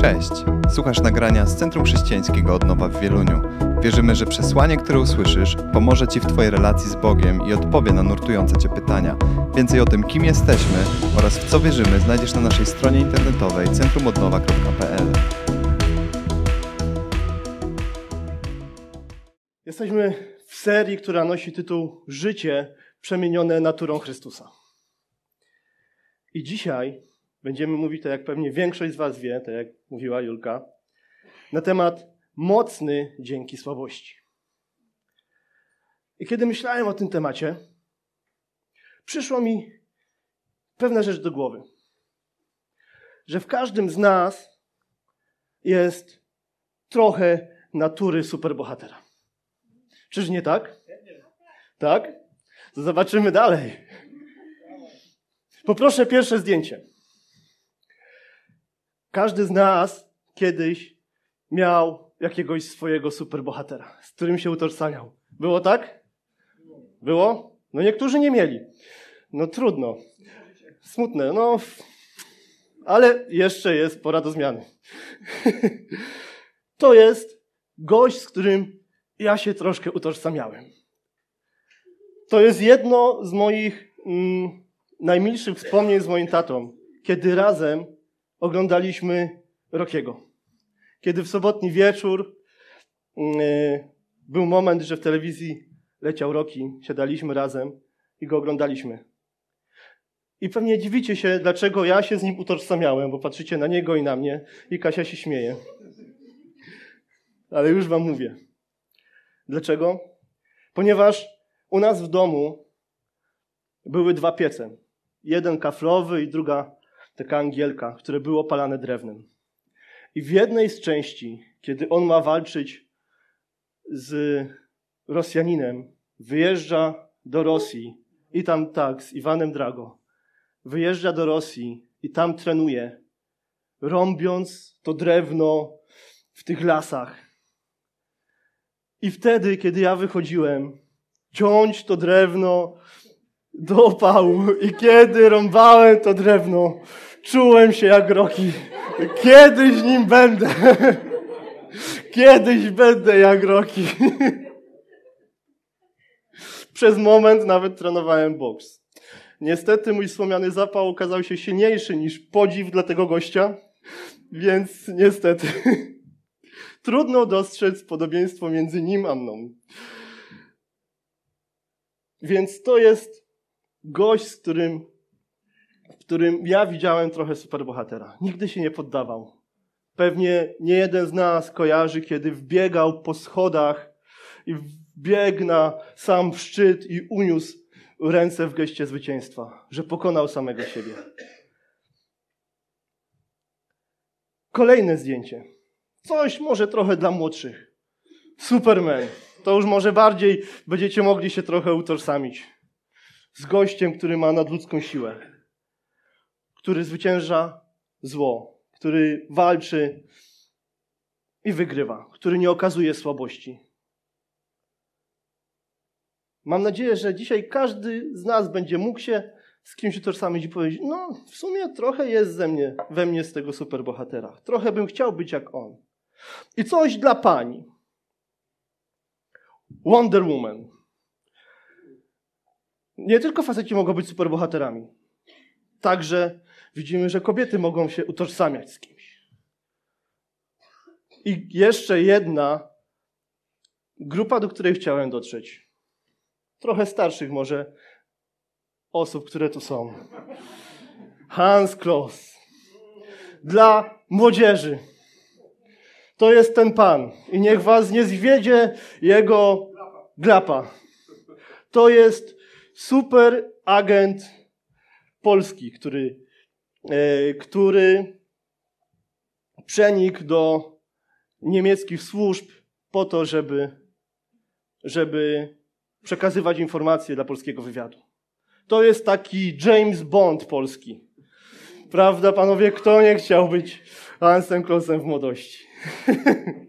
Cześć! Słuchasz nagrania z Centrum Chrześcijańskiego Odnowa w Wieluniu. Wierzymy, że przesłanie, które usłyszysz, pomoże Ci w Twojej relacji z Bogiem i odpowie na nurtujące Cię pytania. Więcej o tym, kim jesteśmy oraz w co wierzymy, znajdziesz na naszej stronie internetowej centrumodnowa.pl. Jesteśmy w serii, która nosi tytuł Życie przemienione naturą Chrystusa. I dzisiaj będziemy mówić, tak jak pewnie większość z Was wie, tak jak mówiła Julka, na temat mocny dzięki słabości. I kiedy myślałem o tym temacie, przyszło mi pewna rzecz do głowy. Że w każdym z nas jest trochę natury superbohatera. Czyż nie tak? Tak? To zobaczymy dalej. Poproszę pierwsze zdjęcie. Każdy z nas kiedyś miał jakiegoś swojego superbohatera, z którym się utożsamiał. Było tak? Było? No niektórzy nie mieli. No trudno. Smutne, no. Ale jeszcze jest pora do zmiany. to jest gość, z którym ja się troszkę utożsamiałem. To jest jedno z moich mm, najmilszych wspomnień z moim tatą, kiedy razem oglądaliśmy Rokiego. Kiedy w sobotni wieczór yy, był moment, że w telewizji leciał Roki, siadaliśmy razem i go oglądaliśmy. I pewnie dziwicie się, dlaczego ja się z nim utożsamiałem, bo patrzycie na niego i na mnie i Kasia się śmieje. Ale już wam mówię. Dlaczego? Ponieważ u nas w domu były dwa piece. Jeden kaflowy i druga taka angielka, które były opalane drewnem. I w jednej z części, kiedy on ma walczyć z Rosjaninem, wyjeżdża do Rosji i tam tak, z Iwanem Drago, wyjeżdża do Rosji i tam trenuje, rąbiąc to drewno w tych lasach. I wtedy, kiedy ja wychodziłem, ciąć to drewno do opału i kiedy rąbałem to drewno, czułem się jak Roki. Kiedyś nim będę. Kiedyś będę jak Roki. Przez moment nawet trenowałem boks. Niestety mój wspomniany zapał okazał się silniejszy niż podziw dla tego gościa, więc niestety trudno dostrzec podobieństwo między nim a mną. Więc to jest gość, z którym, którym ja widziałem trochę superbohatera. Nigdy się nie poddawał. Pewnie nie jeden z nas kojarzy, kiedy wbiegał po schodach i wbiegł na sam szczyt i uniósł ręce w geście zwycięstwa, że pokonał samego siebie. Kolejne zdjęcie. Coś może trochę dla młodszych. Superman. To już może bardziej będziecie mogli się trochę utożsamić z gościem, który ma nadludzką siłę, który zwycięża zło, który walczy i wygrywa, który nie okazuje słabości. Mam nadzieję, że dzisiaj każdy z nas będzie mógł się z kimś utożsamić i powiedzieć: No, w sumie trochę jest ze mnie, we mnie z tego superbohatera. Trochę bym chciał być jak on. I coś dla pani. Wonder Woman. Nie tylko faceci mogą być superbohaterami. Także widzimy, że kobiety mogą się utożsamiać z kimś. I jeszcze jedna grupa, do której chciałem dotrzeć. Trochę starszych może osób, które tu są. Hans Kloss. Dla młodzieży. To jest ten pan. I niech was nie zwiedzie jego glapa. To jest super agent polski, który, który przenikł do niemieckich służb po to, żeby, żeby przekazywać informacje dla polskiego wywiadu. To jest taki James Bond polski. Prawda, panowie? Kto nie chciał być Hansem Klossem w młodości?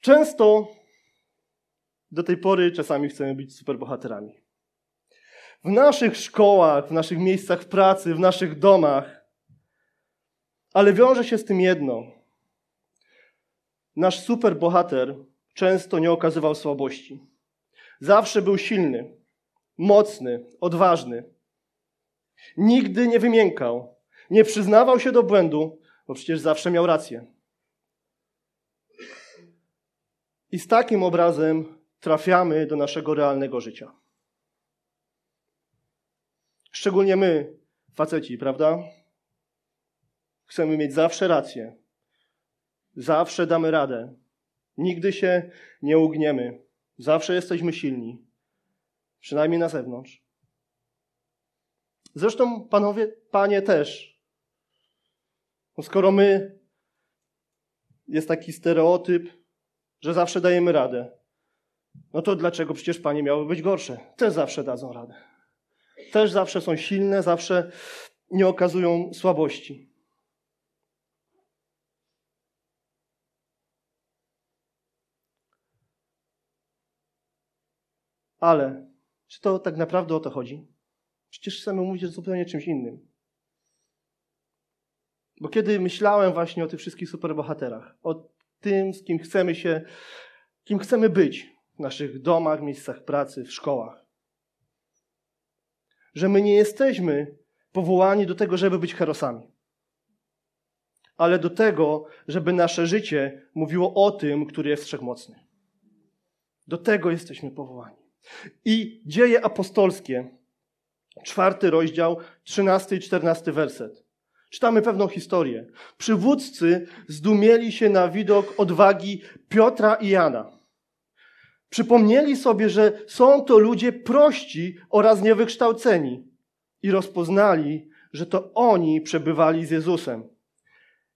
Często do tej pory czasami chcemy być superbohaterami. w naszych szkołach, w naszych miejscach pracy, w naszych domach. Ale wiąże się z tym jedno. Nasz superbohater często nie okazywał słabości. Zawsze był silny, mocny, odważny. Nigdy nie wymiękał, nie przyznawał się do błędu, bo przecież zawsze miał rację. I z takim obrazem trafiamy do naszego realnego życia. Szczególnie my, faceci, prawda? Chcemy mieć zawsze rację. Zawsze damy radę. Nigdy się nie ugniemy. Zawsze jesteśmy silni. Przynajmniej na zewnątrz. Zresztą, panowie, panie też. Bo skoro my, jest taki stereotyp, że zawsze dajemy radę, no to dlaczego przecież panie miały być gorsze? Też zawsze dadzą radę. Też zawsze są silne, zawsze nie okazują słabości. Ale czy to tak naprawdę o to chodzi? Przecież chcemy mówić o zupełnie czymś innym. Bo kiedy myślałem właśnie o tych wszystkich superbohaterach, o tym, z kim chcemy się, kim chcemy być w naszych domach, miejscach pracy, w szkołach, że my nie jesteśmy powołani do tego, żeby być herosami, ale do tego, żeby nasze życie mówiło o tym, który jest wszechmocny. Do tego jesteśmy powołani. I dzieje apostolskie, czwarty rozdział, trzynasty i czternasty werset. Czytamy pewną historię. Przywódcy zdumieli się na widok odwagi Piotra i Jana. Przypomnieli sobie, że są to ludzie prości oraz niewykształceni i rozpoznali, że to oni przebywali z Jezusem.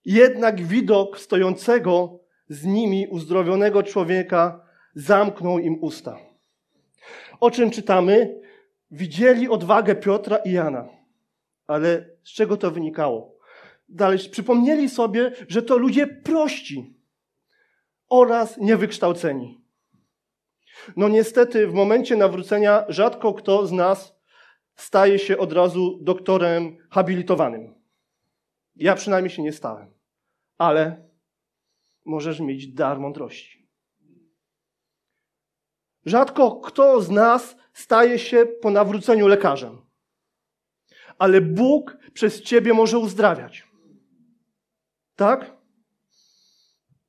Jednak widok stojącego z nimi uzdrowionego człowieka zamknął im usta. O czym czytamy? Widzieli odwagę Piotra i Jana. Ale z czego to wynikało? Dalej przypomnieli sobie, że to ludzie prości oraz niewykształceni. No niestety w momencie nawrócenia rzadko kto z nas staje się od razu doktorem habilitowanym. Ja przynajmniej się nie stałem. Ale możesz mieć dar mądrości. Rzadko kto z nas staje się po nawróceniu lekarzem. Ale Bóg przez ciebie może uzdrawiać. Tak?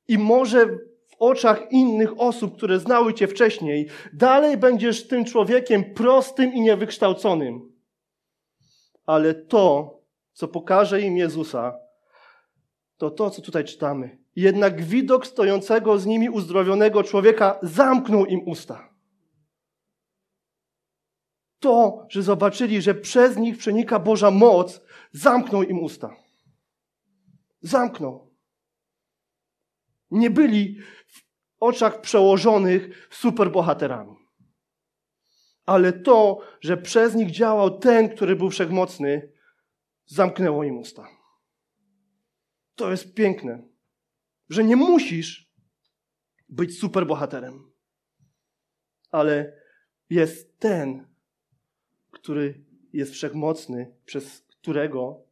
I może oczach innych osób, które znały cię wcześniej, dalej będziesz tym człowiekiem prostym i niewykształconym. Ale to, co pokaże im Jezusa, to to, co tutaj czytamy. Jednak widok stojącego z nimi uzdrowionego człowieka zamknął im usta. To, że zobaczyli, że przez nich przenika Boża moc, zamknął im usta. Zamknął. Nie byli w oczach przełożonych superbohaterami. Ale to, że przez nich działał ten, który był wszechmocny, zamknęło im usta. To jest piękne, że nie musisz być superbohaterem, ale jest ten, który jest wszechmocny, przez którego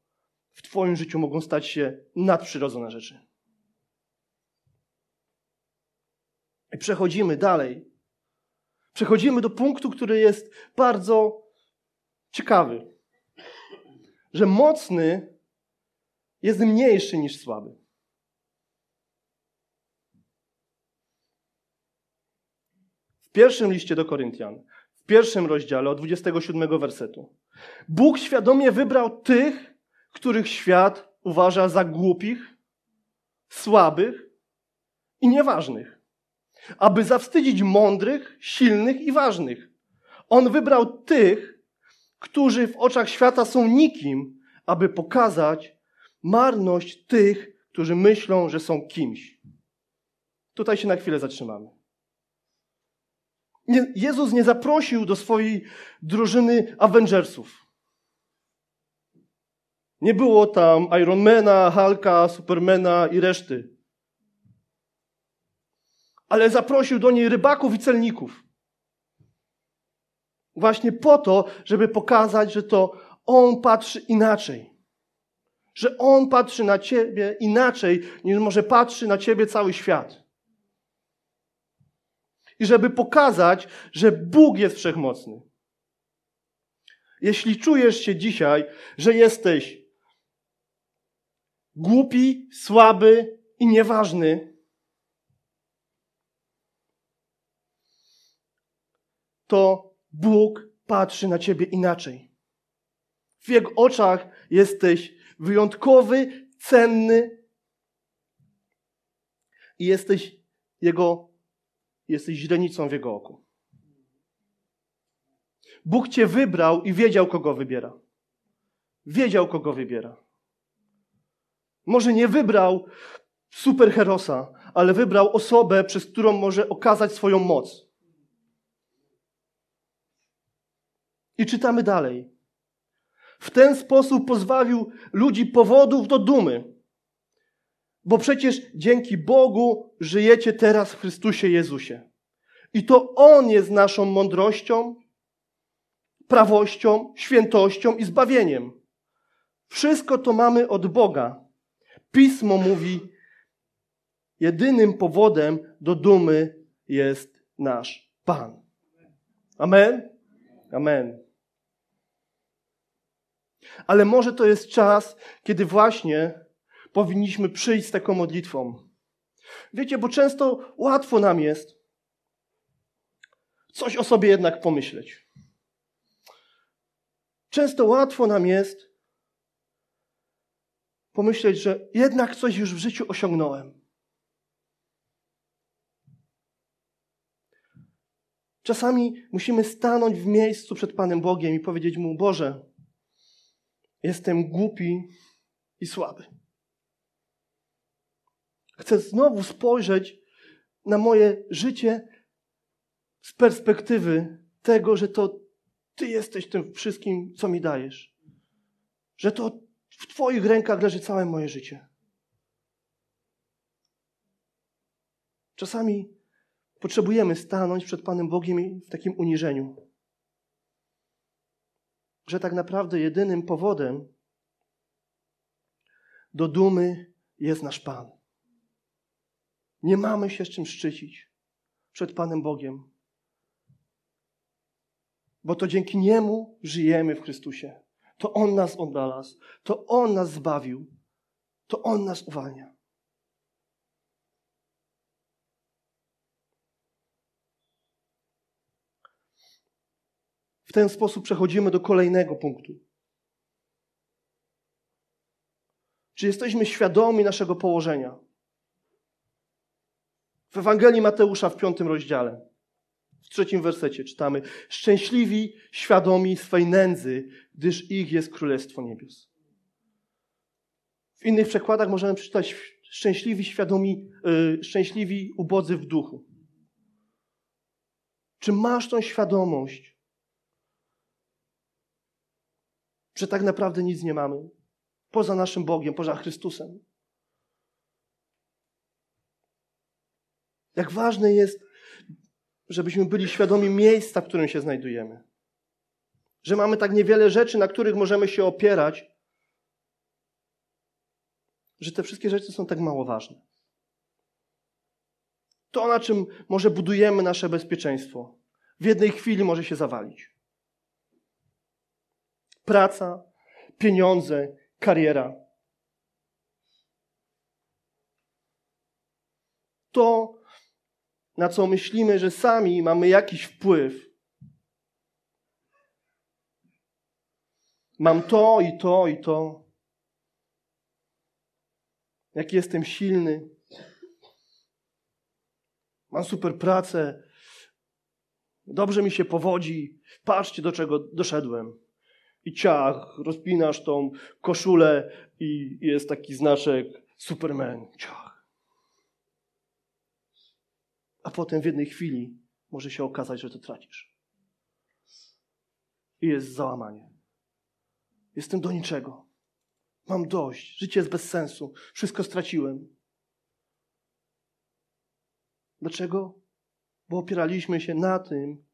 w Twoim życiu mogą stać się nadprzyrodzone rzeczy. I przechodzimy dalej. Przechodzimy do punktu, który jest bardzo ciekawy. Że mocny jest mniejszy niż słaby. W pierwszym liście do Koryntian, w pierwszym rozdziale od 27 wersetu. Bóg świadomie wybrał tych, których świat uważa za głupich, słabych i nieważnych, aby zawstydzić mądrych, silnych i ważnych. On wybrał tych, którzy w oczach świata są nikim, aby pokazać marność tych, którzy myślą, że są kimś. Tutaj się na chwilę zatrzymamy. Jezus nie zaprosił do swojej drużyny Avengersów. Nie było tam Ironmana, Hulka, Supermana i reszty. Ale zaprosił do niej rybaków i celników. Właśnie po to, żeby pokazać, że to On patrzy inaczej. Że On patrzy na ciebie inaczej, niż może patrzy na ciebie cały świat. I żeby pokazać, że Bóg jest wszechmocny. Jeśli czujesz się dzisiaj, że jesteś głupi, słaby i nieważny, to Bóg patrzy na ciebie inaczej. W Jego oczach jesteś wyjątkowy, cenny i jesteś Jego, jesteś źrenicą w Jego oku. Bóg cię wybrał i wiedział, kogo wybiera. Wiedział, kogo wybiera. Może nie wybrał superherosa, ale wybrał osobę, przez którą może okazać swoją moc. I czytamy dalej. W ten sposób pozbawił ludzi powodów do dumy. Bo przecież dzięki Bogu żyjecie teraz w Chrystusie Jezusie. I to On jest naszą mądrością, prawością, świętością i zbawieniem. Wszystko to mamy od Boga. Pismo mówi, jedynym powodem do dumy jest nasz Pan. Amen? Amen. Ale może to jest czas, kiedy właśnie powinniśmy przyjść z taką modlitwą. Wiecie, bo często łatwo nam jest coś o sobie jednak pomyśleć. Często łatwo nam jest pomyśleć, że jednak coś już w życiu osiągnąłem. Czasami musimy stanąć w miejscu przed Panem Bogiem i powiedzieć Mu: Boże, jestem głupi i słaby. Chcę znowu spojrzeć na moje życie z perspektywy tego, że to Ty jesteś tym wszystkim, co mi dajesz. Że to w Twoich rękach leży całe moje życie. Czasami potrzebujemy stanąć przed Panem Bogiem w takim uniżeniu. Że tak naprawdę jedynym powodem do dumy jest nasz Pan. Nie mamy się z czym szczycić przed Panem Bogiem, bo to dzięki Niemu żyjemy w Chrystusie. To On nas odnalazł, to On nas zbawił, to On nas uwalnia. W ten sposób przechodzimy do kolejnego punktu. Czy jesteśmy świadomi naszego położenia? W Ewangelii Mateusza w piątym rozdziale, w trzecim wersecie czytamy: Szczęśliwi, świadomi swej nędzy, gdyż ich jest Królestwo Niebios. W innych przekładach możemy przeczytać: Szczęśliwi, świadomi, yy, szczęśliwi, ubodzy w duchu. Czy masz tą świadomość, że tak naprawdę nic nie mamy poza naszym Bogiem, poza Chrystusem? Jak ważne jest, żebyśmy byli świadomi miejsca, w którym się znajdujemy. Że mamy tak niewiele rzeczy, na których możemy się opierać, że te wszystkie rzeczy są tak mało ważne. To, na czym może budujemy nasze bezpieczeństwo, w jednej chwili może się zawalić. Praca, pieniądze, kariera. To, na co myślimy, że sami mamy jakiś wpływ. Mam to i to i to. Jaki jestem silny. Mam super pracę. Dobrze mi się powodzi. Patrzcie, do czego doszedłem. I ciach, rozpinasz tą koszulę i jest taki znaczek Superman. Ciach a potem w jednej chwili może się okazać, że to tracisz. I jest załamanie. Jestem do niczego. Mam dość. Życie jest bez sensu. Wszystko straciłem. Dlaczego? Bo opieraliśmy się na tym,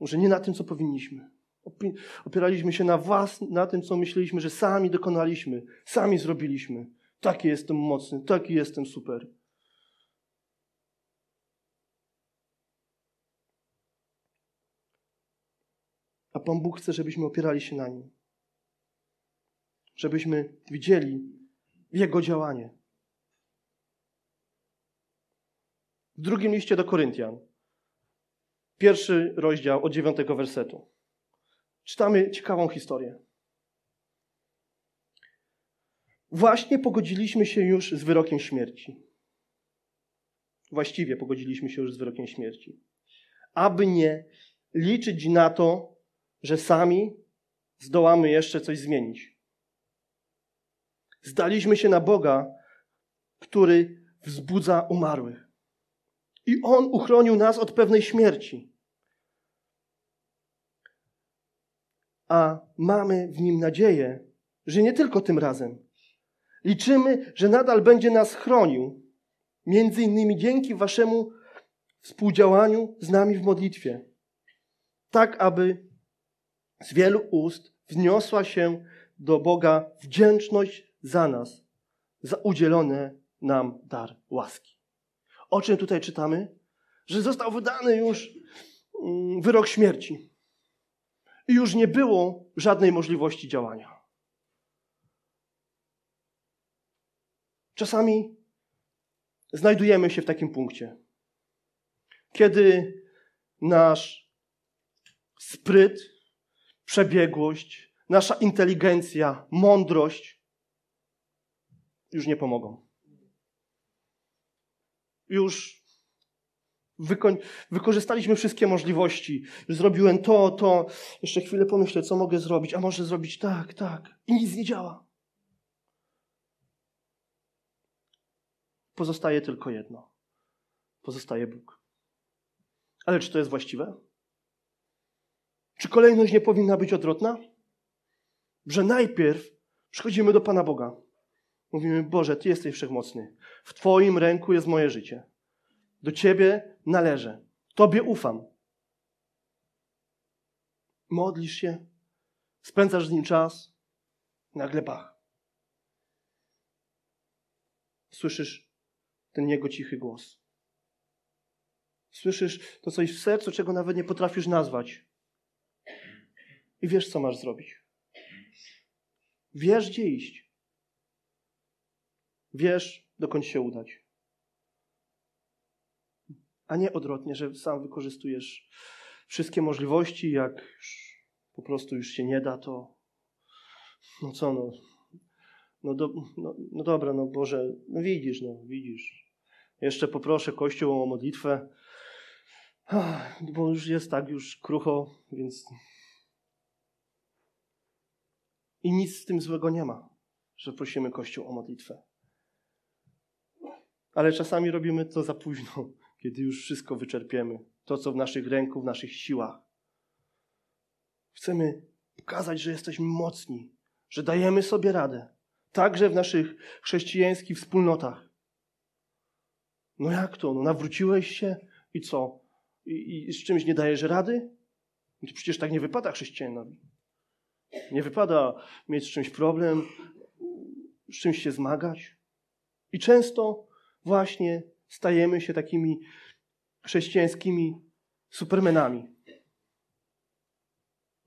Może nie na tym, co powinniśmy. Opieraliśmy się na was, na tym, co myśleliśmy, że sami dokonaliśmy, sami zrobiliśmy. Taki jestem mocny, taki jestem super. A Pan Bóg chce, żebyśmy opierali się na Nim. Żebyśmy widzieli Jego działanie. W drugim liście do Koryntian, pierwszy rozdział od dziewiątego wersetu, czytamy ciekawą historię. Właśnie pogodziliśmy się już z wyrokiem śmierci. Właściwie pogodziliśmy się już z wyrokiem śmierci. Aby nie liczyć na to, że sami zdołamy jeszcze coś zmienić. Zdaliśmy się na Boga, który wzbudza umarłych. I On uchronił nas od pewnej śmierci. A mamy w Nim nadzieję, że nie tylko tym razem. Liczymy, że nadal będzie nas chronił, między innymi dzięki Waszemu współdziałaniu z nami w modlitwie, tak aby z wielu ust wniosła się do Boga wdzięczność za nas, za udzielony nam dar łaski. O czym tutaj czytamy? Że został wydany już mm, wyrok śmierci. I już nie było żadnej możliwości działania. Czasami znajdujemy się w takim punkcie, kiedy nasz spryt, przebiegłość, nasza inteligencja, mądrość już nie pomogą. Już wyko- wykorzystaliśmy wszystkie możliwości. Zrobiłem to, to. Jeszcze chwilę pomyślę, co mogę zrobić. A może zrobić tak, tak. I nic nie działa. Pozostaje tylko jedno. Pozostaje Bóg. Ale czy to jest właściwe? Czy kolejność nie powinna być odwrotna? Że najpierw przychodzimy do Pana Boga. Mówimy, Boże, Ty jesteś wszechmocny. W Twoim ręku jest moje życie. Do Ciebie należę. Tobie ufam. Modlisz się, spędzasz z Nim czas, nagle bach. Słyszysz ten Jego cichy głos. Słyszysz to coś w sercu, czego nawet nie potrafisz nazwać. I wiesz, co masz zrobić. Wiesz, gdzie iść. Wiesz, dokąd się udać. A nie odwrotnie, że sam wykorzystujesz wszystkie możliwości, jak już po prostu już się nie da, to no co no, no, do, no, no dobra, no Boże, no widzisz, no widzisz. Jeszcze poproszę Kościół o modlitwę, bo już jest tak już krucho, więc i nic z tym złego nie ma, że prosimy Kościół o modlitwę. Ale czasami robimy to za późno, kiedy już wszystko wyczerpiemy. To, co w naszych ręku, w naszych siłach. Chcemy pokazać, że jesteśmy mocni, że dajemy sobie radę. Także w naszych chrześcijańskich wspólnotach. No jak to? No nawróciłeś się i co? I, i z czymś nie dajesz rady? No to przecież tak nie wypada chrześcijanowi. Nie wypada mieć z czymś problem, z czymś się zmagać. I często właśnie stajemy się takimi chrześcijańskimi supermenami.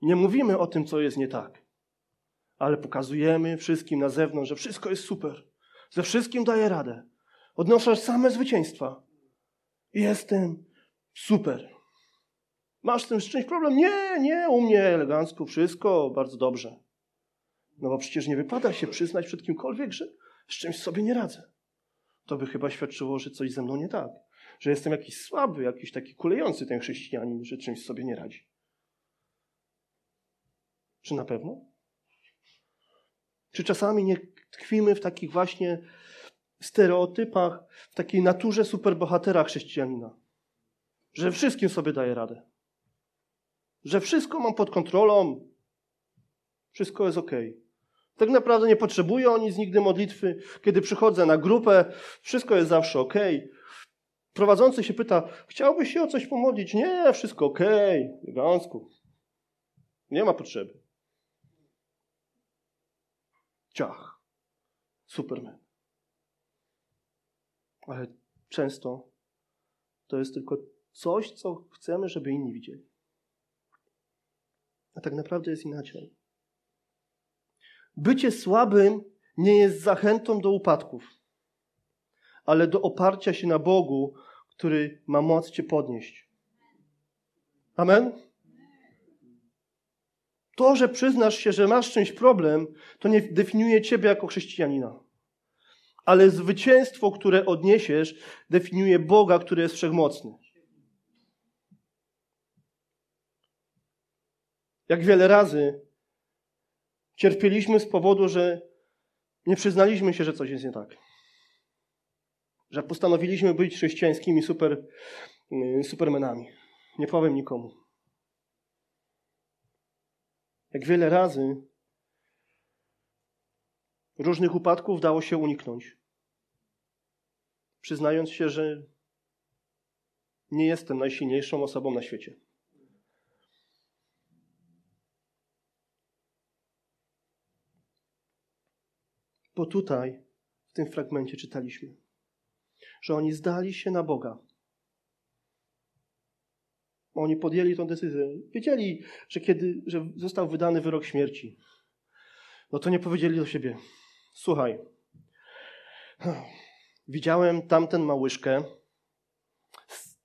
Nie mówimy o tym, co jest nie tak, ale pokazujemy wszystkim na zewnątrz, że wszystko jest super. Ze wszystkim daję radę. Odnoszę same zwycięstwa. Jestem super. Masz z tym czymś problem? Nie, nie, u mnie elegancko, wszystko bardzo dobrze. No bo przecież nie wypada się przyznać przed kimkolwiek, że z czymś sobie nie radzę. To by chyba świadczyło, że coś ze mną nie tak. Że jestem jakiś słaby, jakiś taki kulejący ten chrześcijanin, że czymś sobie nie radzi. Czy na pewno? Czy czasami nie tkwimy w takich właśnie stereotypach, w takiej naturze superbohatera chrześcijanina? Że wszystkim sobie daje radę że wszystko mam pod kontrolą, wszystko jest ok. Tak naprawdę nie potrzebuję o nic nigdy modlitwy. Kiedy przychodzę na grupę, wszystko jest zawsze ok. Prowadzący się pyta, chciałbyś się o coś pomodlić? Nie, wszystko okay, elegancko. Nie ma potrzeby. Ciach. Superman. Ale często to jest tylko coś, co chcemy, żeby inni widzieli. A tak naprawdę jest inaczej. Bycie słabym nie jest zachętą do upadków, ale do oparcia się na Bogu, który ma moc Cię podnieść. Amen? To, że przyznasz się, że masz czymś problem, to nie definiuje Ciebie jako chrześcijanina. Ale zwycięstwo, które odniesiesz, definiuje Boga, który jest wszechmocny. Jak wiele razy cierpieliśmy z powodu, że nie przyznaliśmy się, że coś jest nie tak. Że postanowiliśmy być chrześcijańskimi super, y, supermenami. Nie powiem nikomu. Jak wiele razy różnych upadków dało się uniknąć. Przyznając się, że nie jestem najsilniejszą osobą na świecie. Bo tutaj, w tym fragmencie czytaliśmy, że oni zdali się na Boga. Oni podjęli tę decyzję. Wiedzieli, że kiedy że został wydany wyrok śmierci, no to nie powiedzieli do siebie: Słuchaj, widziałem tamten ma łyżkę,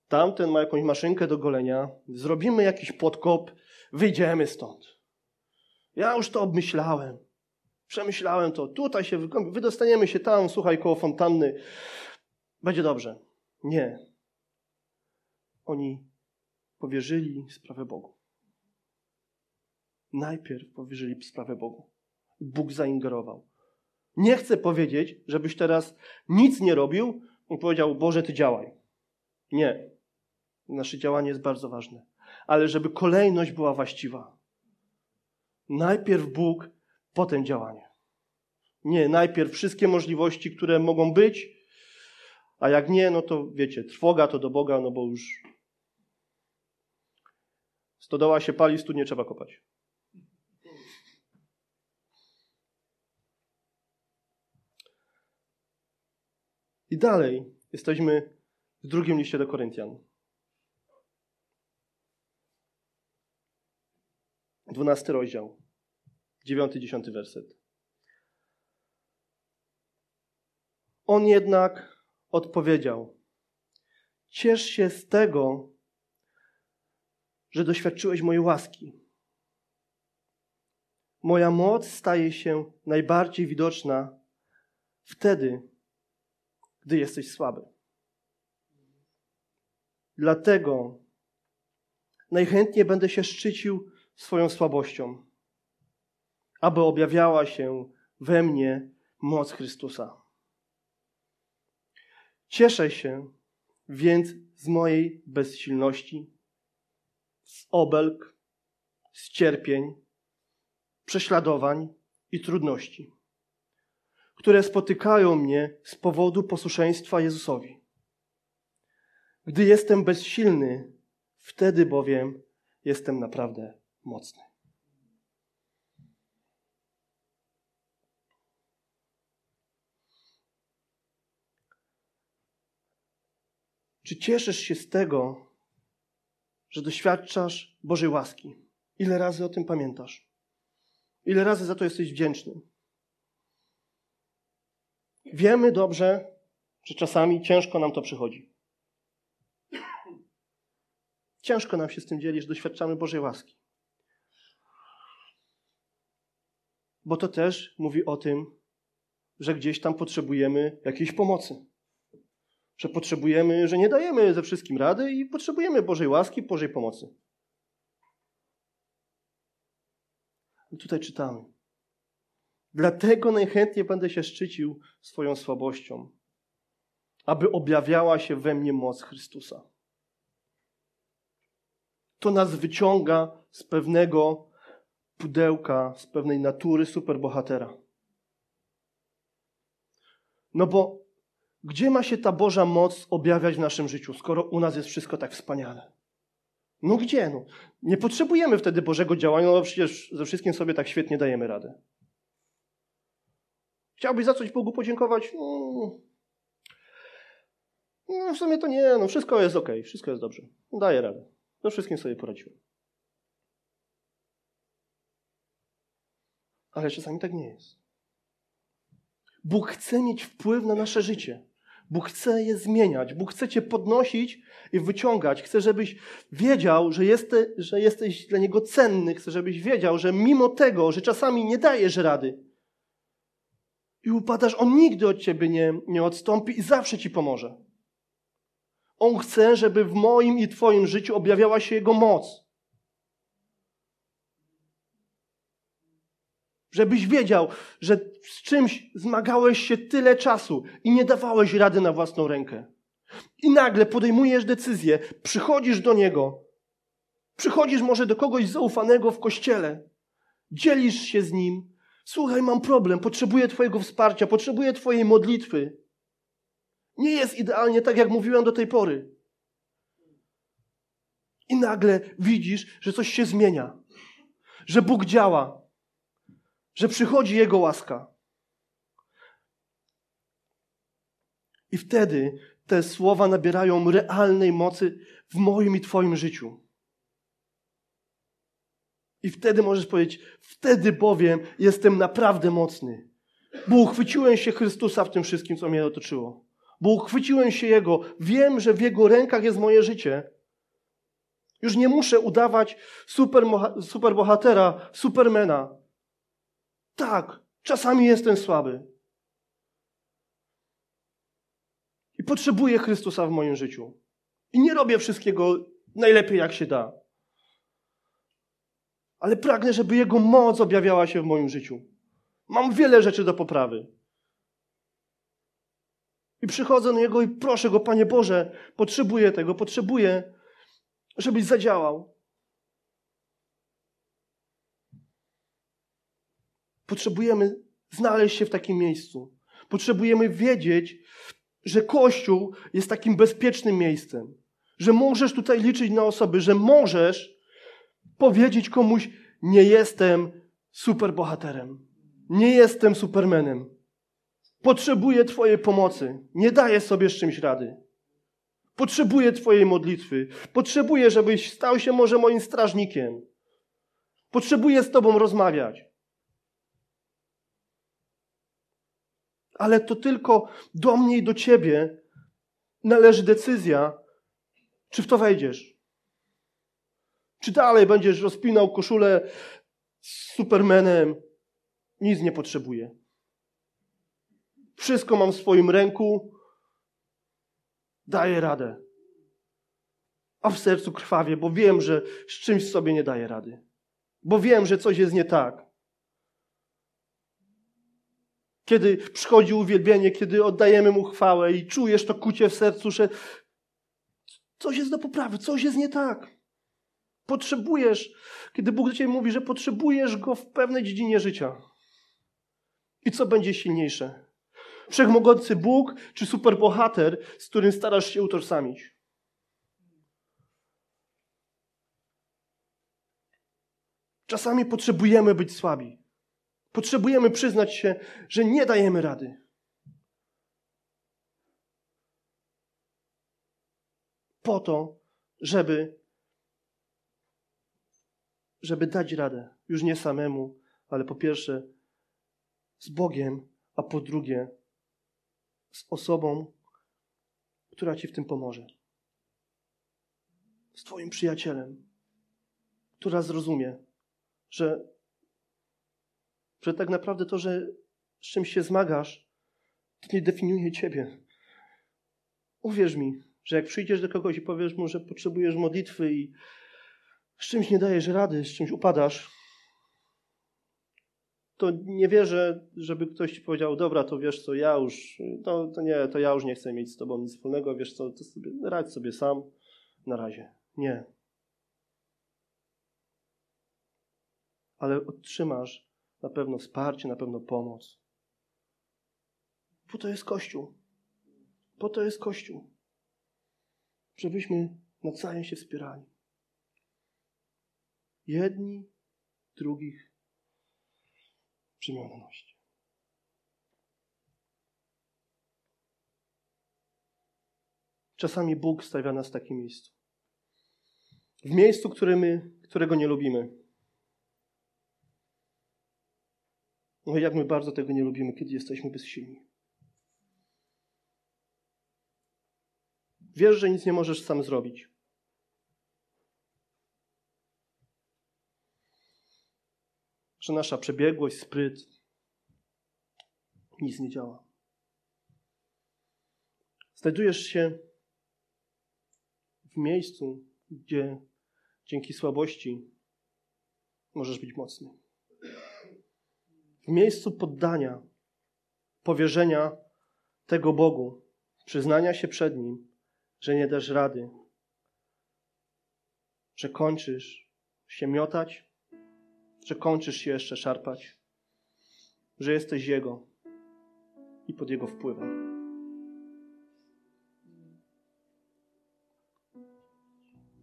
tamten ma jakąś maszynkę do golenia, zrobimy jakiś podkop, wyjdziemy stąd. Ja już to obmyślałem. Przemyślałem to. Tutaj się wydostaniemy się tam, słuchaj, koło fontanny. Będzie dobrze. Nie. Oni powierzyli sprawę Bogu. Najpierw powierzyli sprawę Bogu. Bóg zaingerował. Nie chcę powiedzieć, żebyś teraz nic nie robił i powiedział, Boże, Ty działaj. Nie. Nasze działanie jest bardzo ważne. Ale żeby kolejność była właściwa. Najpierw Bóg potem działanie. Nie, najpierw wszystkie możliwości, które mogą być, a jak nie, no to wiecie, trwoga to do Boga, no bo już stodoła się pali, nie trzeba kopać. I dalej jesteśmy w drugim liście do Koryntian. Dwunasty rozdział. Dziewiąty, dziesiąty werset. On jednak odpowiedział: Ciesz się z tego, że doświadczyłeś mojej łaski. Moja moc staje się najbardziej widoczna wtedy, gdy jesteś słaby. Dlatego najchętniej będę się szczycił swoją słabością aby objawiała się we mnie moc Chrystusa. Cieszę się więc z mojej bezsilności, z obelg, z cierpień, prześladowań i trudności, które spotykają mnie z powodu posłuszeństwa Jezusowi. Gdy jestem bezsilny, wtedy bowiem jestem naprawdę mocny. Czy cieszysz się z tego, że doświadczasz Bożej łaski? Ile razy o tym pamiętasz? Ile razy za to jesteś wdzięczny? Wiemy dobrze, że czasami ciężko nam to przychodzi. Ciężko nam się z tym dzielić, że doświadczamy Bożej łaski. Bo to też mówi o tym, że gdzieś tam potrzebujemy jakiejś pomocy że potrzebujemy, że nie dajemy ze wszystkim rady i potrzebujemy Bożej łaski, Bożej pomocy. I tutaj czytamy. Dlatego najchętniej będę się szczycił swoją słabością, aby objawiała się we mnie moc Chrystusa. To nas wyciąga z pewnego pudełka, z pewnej natury superbohatera. No bo Gdzie ma się ta Boża moc objawiać w naszym życiu, skoro u nas jest wszystko tak wspaniale? No gdzie? No? Nie potrzebujemy wtedy Bożego działania, no przecież ze wszystkim sobie tak świetnie dajemy radę. Chciałbyś za coś Bogu podziękować? No, no w sumie to nie, no wszystko jest ok, wszystko jest dobrze. Daję radę. No wszystkim sobie poradziłem. Ale czasami tak nie jest. Bóg chce mieć wpływ na nasze życie. Bóg chce je zmieniać. Bóg chce cię podnosić i wyciągać. Chce, żebyś wiedział, że, jeste, że jesteś dla Niego cenny. Chce, żebyś wiedział, że mimo tego, że czasami nie dajesz rady i upadasz, On nigdy od ciebie nie, nie odstąpi i zawsze ci pomoże. On chce, żeby w moim i Twoim życiu objawiała się Jego moc. Żebyś wiedział, że z czymś zmagałeś się tyle czasu i nie dawałeś rady na własną rękę. I nagle podejmujesz decyzję, przychodzisz do Niego, przychodzisz może do kogoś zaufanego w kościele, dzielisz się z Nim. Słuchaj, mam problem, potrzebuję Twojego wsparcia, potrzebuję Twojej modlitwy. Nie jest idealnie tak, jak mówiłem do tej pory. I nagle widzisz, że coś się zmienia, że Bóg działa, że przychodzi Jego łaska. I wtedy te słowa nabierają realnej mocy w moim i Twoim życiu. I wtedy możesz powiedzieć, wtedy bowiem jestem naprawdę mocny, bo uchwyciłem się Chrystusa w tym wszystkim, co mnie otoczyło. Bo uchwyciłem się Jego. Wiem, że w Jego rękach jest moje życie. Już nie muszę udawać super, superbohatera, supermena. Tak, czasami jestem słaby. I potrzebuję Chrystusa w moim życiu. I nie robię wszystkiego najlepiej, jak się da. Ale pragnę, żeby Jego moc objawiała się w moim życiu. Mam wiele rzeczy do poprawy. I przychodzę do Niego i proszę Go, Panie Boże, potrzebuję tego, potrzebuję, żebyś zadziałał. Potrzebujemy znaleźć się w takim miejscu. Potrzebujemy wiedzieć, że Kościół jest takim bezpiecznym miejscem. Że możesz tutaj liczyć na osoby, że możesz powiedzieć komuś: Nie jestem superbohaterem, nie jestem supermenem. Potrzebuję Twojej pomocy. Nie daję sobie z czymś rady. Potrzebuję Twojej modlitwy. Potrzebuję, żebyś stał się może moim strażnikiem. Potrzebuję z Tobą rozmawiać. Ale to tylko do mnie i do Ciebie należy decyzja, czy w to wejdziesz. Czy dalej będziesz rozpinał koszulę z Supermanem? Nic nie potrzebuję. Wszystko mam w swoim ręku. Daję radę. A w sercu krwawie, bo wiem, że z czymś sobie nie daję rady. Bo wiem, że coś jest nie tak. Kiedy przychodzi uwielbienie, kiedy oddajemy mu chwałę i czujesz to kucie w sercu, że coś jest do poprawy, coś jest nie tak. Potrzebujesz, kiedy Bóg do ciebie mówi, że potrzebujesz go w pewnej dziedzinie życia. I co będzie silniejsze? Wszechmogący Bóg czy superbohater, z którym starasz się utożsamić? Czasami potrzebujemy być słabi. Potrzebujemy przyznać się, że nie dajemy rady. Po to, żeby, żeby dać radę. Już nie samemu, ale po pierwsze z Bogiem, a po drugie z osobą, która ci w tym pomoże. Z Twoim przyjacielem, która zrozumie, że że tak naprawdę to, że z czymś się zmagasz, to nie definiuje ciebie. Uwierz mi, że jak przyjdziesz do kogoś i powiesz mu, że potrzebujesz modlitwy i z czymś nie dajesz rady, z czymś upadasz, to nie wierzę, żeby ktoś ci powiedział, dobra, to wiesz co, ja już, to, to nie, to ja już nie chcę mieć z tobą nic wspólnego, wiesz co, to sobie, radź sobie sam, na razie. Nie. Ale otrzymasz na pewno wsparcie, na pewno pomoc. Bo to jest Kościół. Po to jest Kościół. Żebyśmy nawzajem się wspierali. Jedni drugich przemienności. Czasami Bóg stawia nas w takim miejscu. W miejscu, którego nie lubimy. No jak my bardzo tego nie lubimy, kiedy jesteśmy bezsilni. Wiesz, że nic nie możesz sam zrobić. Że nasza przebiegłość, spryt nic nie działa. Znajdujesz się w miejscu, gdzie dzięki słabości możesz być mocny. W miejscu poddania, powierzenia tego Bogu, przyznania się przed Nim, że nie dasz rady, że kończysz się miotać, że kończysz się jeszcze szarpać, że jesteś Jego i pod Jego wpływem.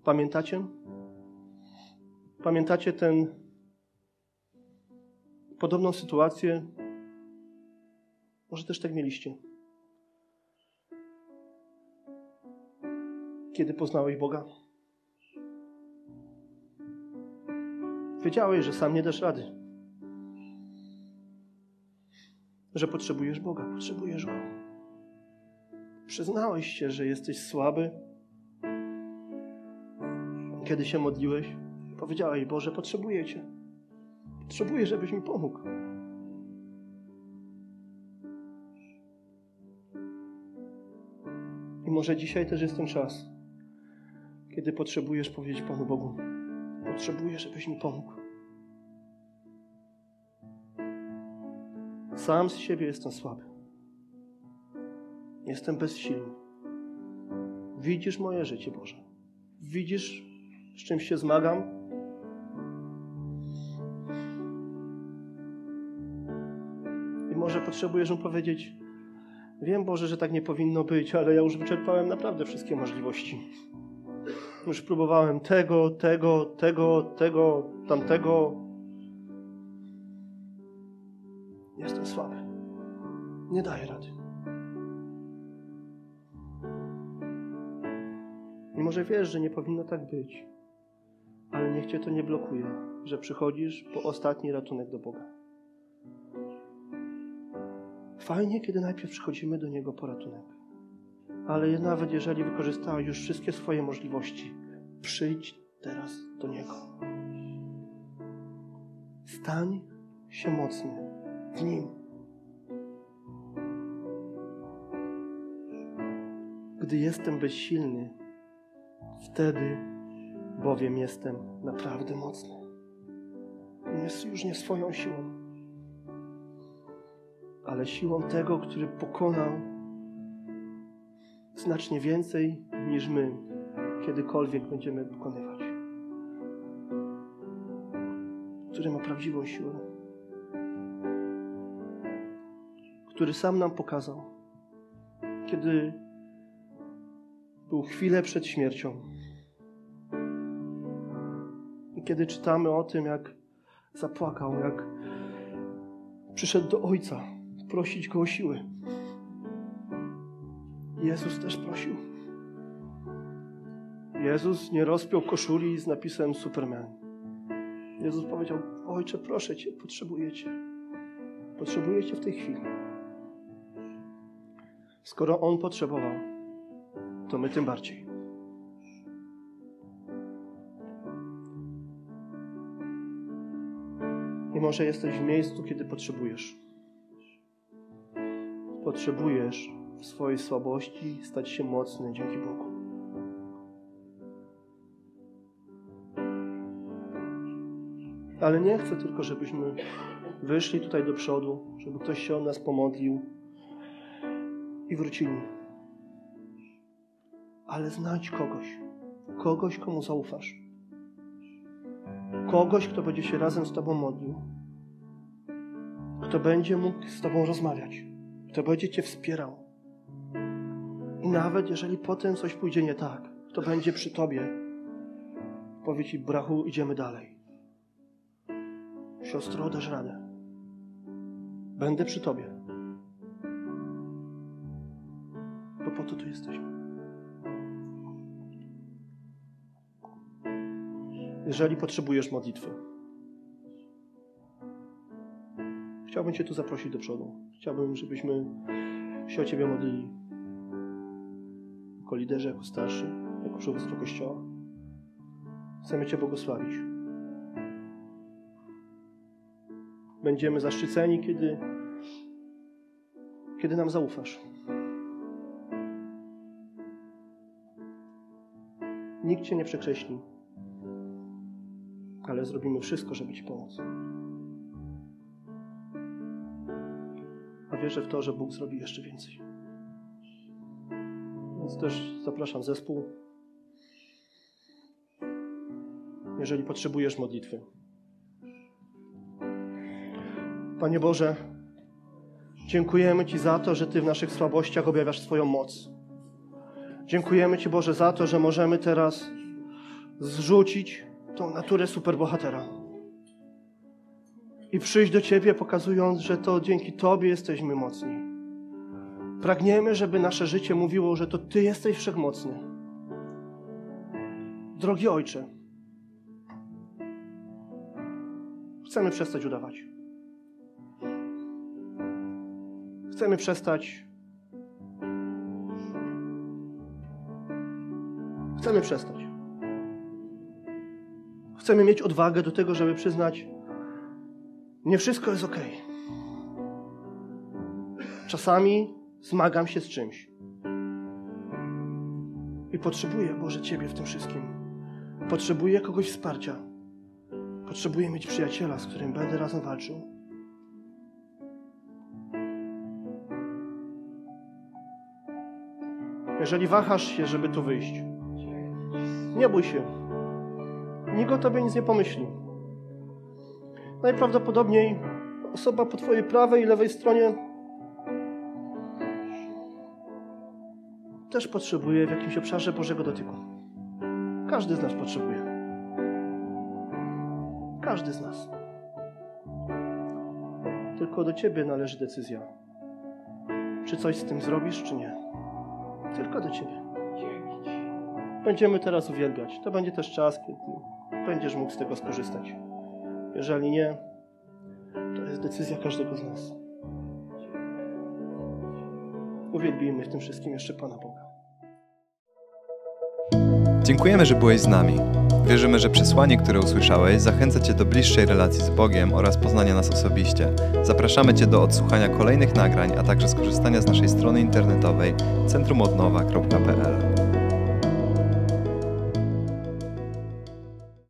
Pamiętacie? Pamiętacie ten podobną sytuację? Może też tak mieliście. Kiedy poznałeś Boga? Wiedziałeś, że sam nie dasz rady. Że potrzebujesz Boga, potrzebujesz Go. Przyznałeś się, że jesteś słaby. Kiedy się modliłeś, powiedziałeś: Boże, potrzebuję Cię. Potrzebuję, żebyś mi pomógł. I może dzisiaj też jest ten czas, kiedy potrzebujesz powiedzieć Panu Bogu: Potrzebuję, żebyś mi pomógł. Sam z siebie jestem słaby. Jestem bezsilny. Widzisz moje życie, Boże. Widzisz, z czym się zmagam. Może potrzebujesz mu powiedzieć: Wiem, Boże, że tak nie powinno być, ale ja już wyczerpałem naprawdę wszystkie możliwości. Już próbowałem tego, tego, tego, tego, tamtego. Jestem słaby. Nie daję rady. I może wiesz, że nie powinno tak być, ale niech cię to nie blokuje, że przychodzisz po ostatni ratunek do Boga. Fajnie, kiedy najpierw przychodzimy do Niego po ratunek. Ale nawet jeżeli wykorzystałeś już wszystkie swoje możliwości, przyjdź teraz do Niego. Stań się mocny w Nim. Gdy jestem bezsilny, wtedy bowiem jestem naprawdę mocny. Jest już nie swoją siłą, ale siłą tego, który pokonał znacznie więcej niż my kiedykolwiek będziemy pokonywać. Który ma prawdziwą siłę. Który sam nam pokazał, kiedy był chwilę przed śmiercią. I kiedy czytamy o tym, jak zapłakał, jak przyszedł do Ojca prosić Go o siłę. Jezus też prosił. Jezus nie rozpiął koszuli z napisem Superman. Jezus powiedział: Ojcze, proszę Cię. Potrzebuję Cię w tej chwili. Skoro On potrzebował, to my tym bardziej. I może jesteś w miejscu, kiedy potrzebujesz. Potrzebujesz w swojej słabości stać się mocny dzięki Bogu. Ale nie chcę tylko, żebyśmy wyszli tutaj do przodu, żeby ktoś się o nas pomodlił i wrócili. Ale znajdź kogoś, kogoś, komu zaufasz. Kogoś, kto będzie się razem z Tobą modlił. Kto będzie mógł z Tobą rozmawiać. Kto będzie Cię wspierał. I nawet jeżeli potem coś pójdzie nie tak, to będzie przy tobie. Powie ci, brachu, idziemy dalej. Siostro, dasz radę. Będę przy tobie. Bo po to tu jesteśmy. Jeżeli potrzebujesz modlitwy, chciałbym Cię tu zaprosić do przodu. Chciałbym, żebyśmy się o Ciebie modlili. Jako liderzy, jako starszy, jako przywództwo Kościoła. Chcemy Cię błogosławić. Będziemy zaszczyceni, kiedy, kiedy nam zaufasz. Nikt Cię nie przekreśli, ale zrobimy wszystko, żeby Ci pomóc. Wierzę w to, że Bóg zrobi jeszcze więcej. Więc też zapraszam zespół. Jeżeli potrzebujesz modlitwy. Panie Boże, dziękujemy Ci za to, że Ty w naszych słabościach objawiasz swoją moc. Dziękujemy Ci, Boże, za to, że możemy teraz zrzucić tą naturę superbohatera i przyjść do Ciebie, pokazując, że to dzięki Tobie jesteśmy mocni. Pragniemy, żeby nasze życie mówiło, że to Ty jesteś wszechmocny. Drogi Ojcze, chcemy przestać udawać. Chcemy przestać. Chcemy przestać. Chcemy mieć odwagę do tego, żeby przyznać, nie wszystko jest ok. Czasami zmagam się z czymś. I potrzebuję, Boże, Ciebie w tym wszystkim. Potrzebuję kogoś wsparcia. Potrzebuję mieć przyjaciela, z którym będę razem walczył. Jeżeli wahasz się, żeby tu wyjść, nie bój się. Nikt o tobie nic nie pomyśli. Najprawdopodobniej osoba po twojej prawej i lewej stronie też potrzebuje w jakimś obszarze Bożego dotyku. Każdy z nas potrzebuje. Każdy z nas. Tylko do ciebie należy decyzja. Czy coś z tym zrobisz, czy nie. Tylko do ciebie. Będziemy teraz uwielbiać. To będzie też czas, kiedy będziesz mógł z tego skorzystać. Jeżeli nie, to jest decyzja każdego z nas. Uwielbijmy w tym wszystkim jeszcze Pana Boga. Dziękujemy, że byłeś z nami. Wierzymy, że przesłanie, które usłyszałeś, zachęca Cię do bliższej relacji z Bogiem oraz poznania nas osobiście. Zapraszamy Cię do odsłuchania kolejnych nagrań, a także skorzystania z naszej strony internetowej centrumodnowa.pl.